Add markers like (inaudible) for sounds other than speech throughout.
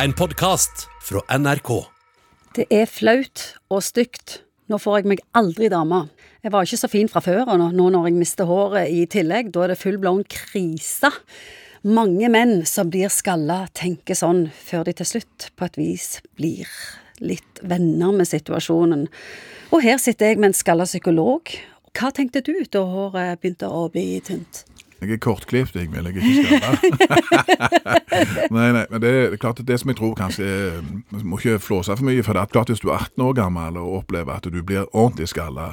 En podkast fra NRK. Det er flaut og stygt. Nå får jeg meg aldri dame. Jeg var ikke så fin fra før, og nå nå når jeg mister håret i tillegg, da er det full blown krise. Mange menn som blir skalla, tenker sånn før de til slutt på et vis blir litt venner med situasjonen. Og her sitter jeg med en skalla psykolog. Hva tenkte du da håret begynte å bli tynt? Jeg er kortklipt, vil jeg er ikke skalla. (laughs) nei, nei, men det er klart at det som jeg tror kanskje er Jeg må ikke flåse for mye, for det er klart hvis du er 18 år gammel og opplever at du blir ordentlig skalla,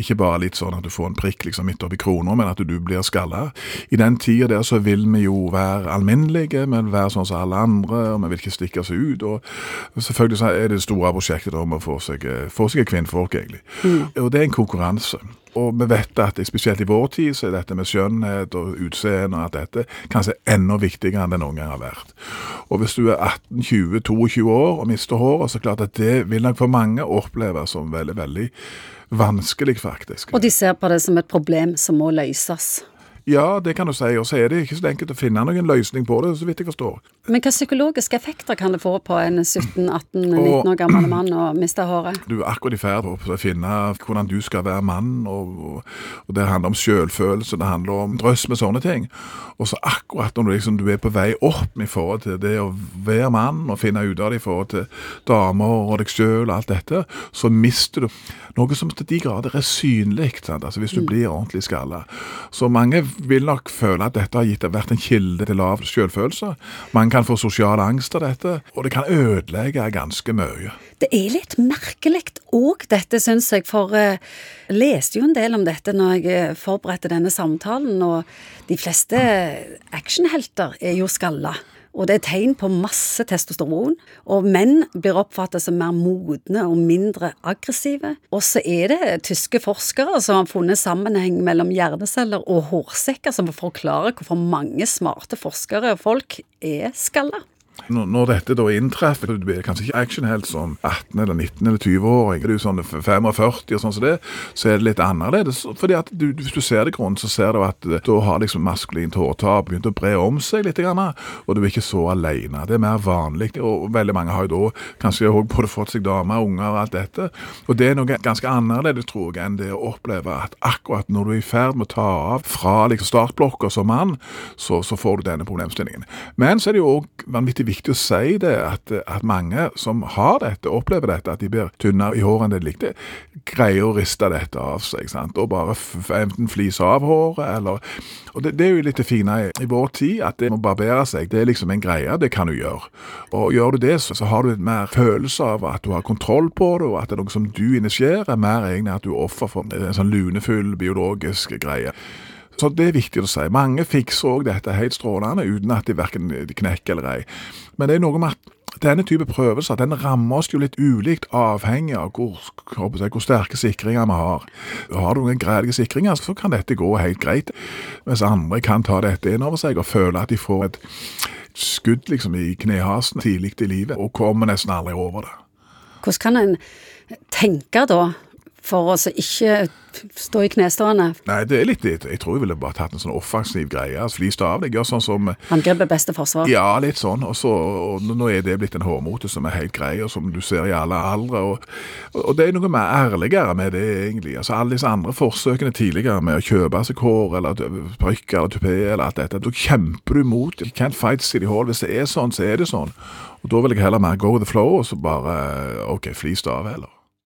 ikke bare litt sånn at du får en prikk liksom midt oppi krona, men at du blir skalla I den tida der så vil vi jo være alminnelige, vi vil være sånn som alle andre, og vi vil ikke stikke oss ut. Og selvfølgelig så er det store prosjektet om å få seg, få seg kvinnfolk, egentlig. Og det er en konkurranse. Og vi vet at spesielt i vår tid så er dette med skjønnhet og utseende og alt dette kanskje enda viktigere enn det noen gang har vært. Og hvis du er 18-20-22 år og mister håret, så er det klart at det vil nok for mange oppleves som veldig, veldig vanskelig, faktisk. Og de ser på det som et problem som må løses. Ja, det kan du si. Og så er det ikke så enkelt å finne noen løsning på det, så vidt jeg forstår. Men hva psykologiske effekter kan det få på en 17-18-19 år gammel mann å miste håret? Du er akkurat i ferd med å finne hvordan du skal være mann, og, og, det handler om selvfølelse, det handler om drøss med sånne ting. Og så akkurat når du, liksom, du er på vei opp i forhold til det å være mann, og finne ut av det i forhold til damer og deg sjøl og alt dette, så mister du noe som til de grader er synlig, altså hvis du blir ordentlig skalla. Så mange vil nok føle at dette har gitt, vært en kilde til lav selvfølelse. Man kan få sosial angst av dette, og det kan ødelegge ganske mye. Det er litt merkelig òg, dette syns jeg, for jeg leste jo en del om dette når jeg forberedte denne samtalen, og de fleste actionhelter er jo skalla. Og det er tegn på masse testosteron. Og menn blir oppfattet som mer modne og mindre aggressive. Og så er det tyske forskere som har funnet sammenheng mellom hjerneceller og hårsekker, som forklarer hvorfor mange smarte forskere og folk er skalla. Når, dette da inntreffer, du blir kanskje ikke actionhelt som 18 eller 19 eller 20-åring, er du sånn 45 og sånn som det, så er det litt annerledes. Fordi at du, hvis du ser det grunnen, så ser du at da har liksom maskulint hårtap begynt å bre om seg litt, grann, og du er ikke så alene. Det er mer vanlig, og veldig mange har jo da kanskje òg både fått seg damer, unger og alt dette. Og det er noe ganske annerledes, tror jeg, enn det å oppleve at akkurat når du er i ferd med å ta av fra liksom startblokka som mann, så, så får du denne problemstillingen. Men så er det jo òg vanvittig viktig å si det, at, at, mange som har dette, opplever dette, at de blir tynnere i håret enn det de likte, greier å riste dette av seg. sant? Og bare enten flise av håret, eller Og det, det, er jo litt det fine i, i, vår tid, at det å barbere seg, det er liksom en greie. Det kan du gjøre. Og gjør du det, så, så har du litt mer følelse av at du har kontroll på det, og at det er noe som du initierer, mer egentlig at du er offer for en sånn lunefull biologisk greie. Så det er viktig å si. Mange fikser òg dette helt strålende uten at de verken knekker eller ei. Men det er noe med at denne type prøvelser den rammer oss jo litt ulikt, avhengig av hvor, hvor sterke sikringer vi har. Har du noen greie sikringer, så kan dette gå helt greit, mens andre kan ta dette inn over seg og føle at de får et skudd liksom i knehasen tidlig i livet, og kommer nesten aldri over det. Hvordan kan en tenke da for å ikke stå i knestående? Nei, det er litt. Jeg tror jeg ville bare tatt en sånn offensiv greie. altså av deg. Gjør sånn som Angrep er beste forsvar? Ja, litt sånn. Og, så, og nå er det blitt en hårmote som er helt grei, og som du ser i alle aldre. Og, og, det er noe mer ærligere med det, egentlig. Altså Alle disse andre forsøkene tidligere med å kjøpe seg hår, eller parykk eller tupé, eller alt dette, da kjemper du mot. You can't fight city hall. Hvis det er sånn, så er det sånn. Og da vil jeg heller mer go with the flow, og så bare OK, flis det av, heller.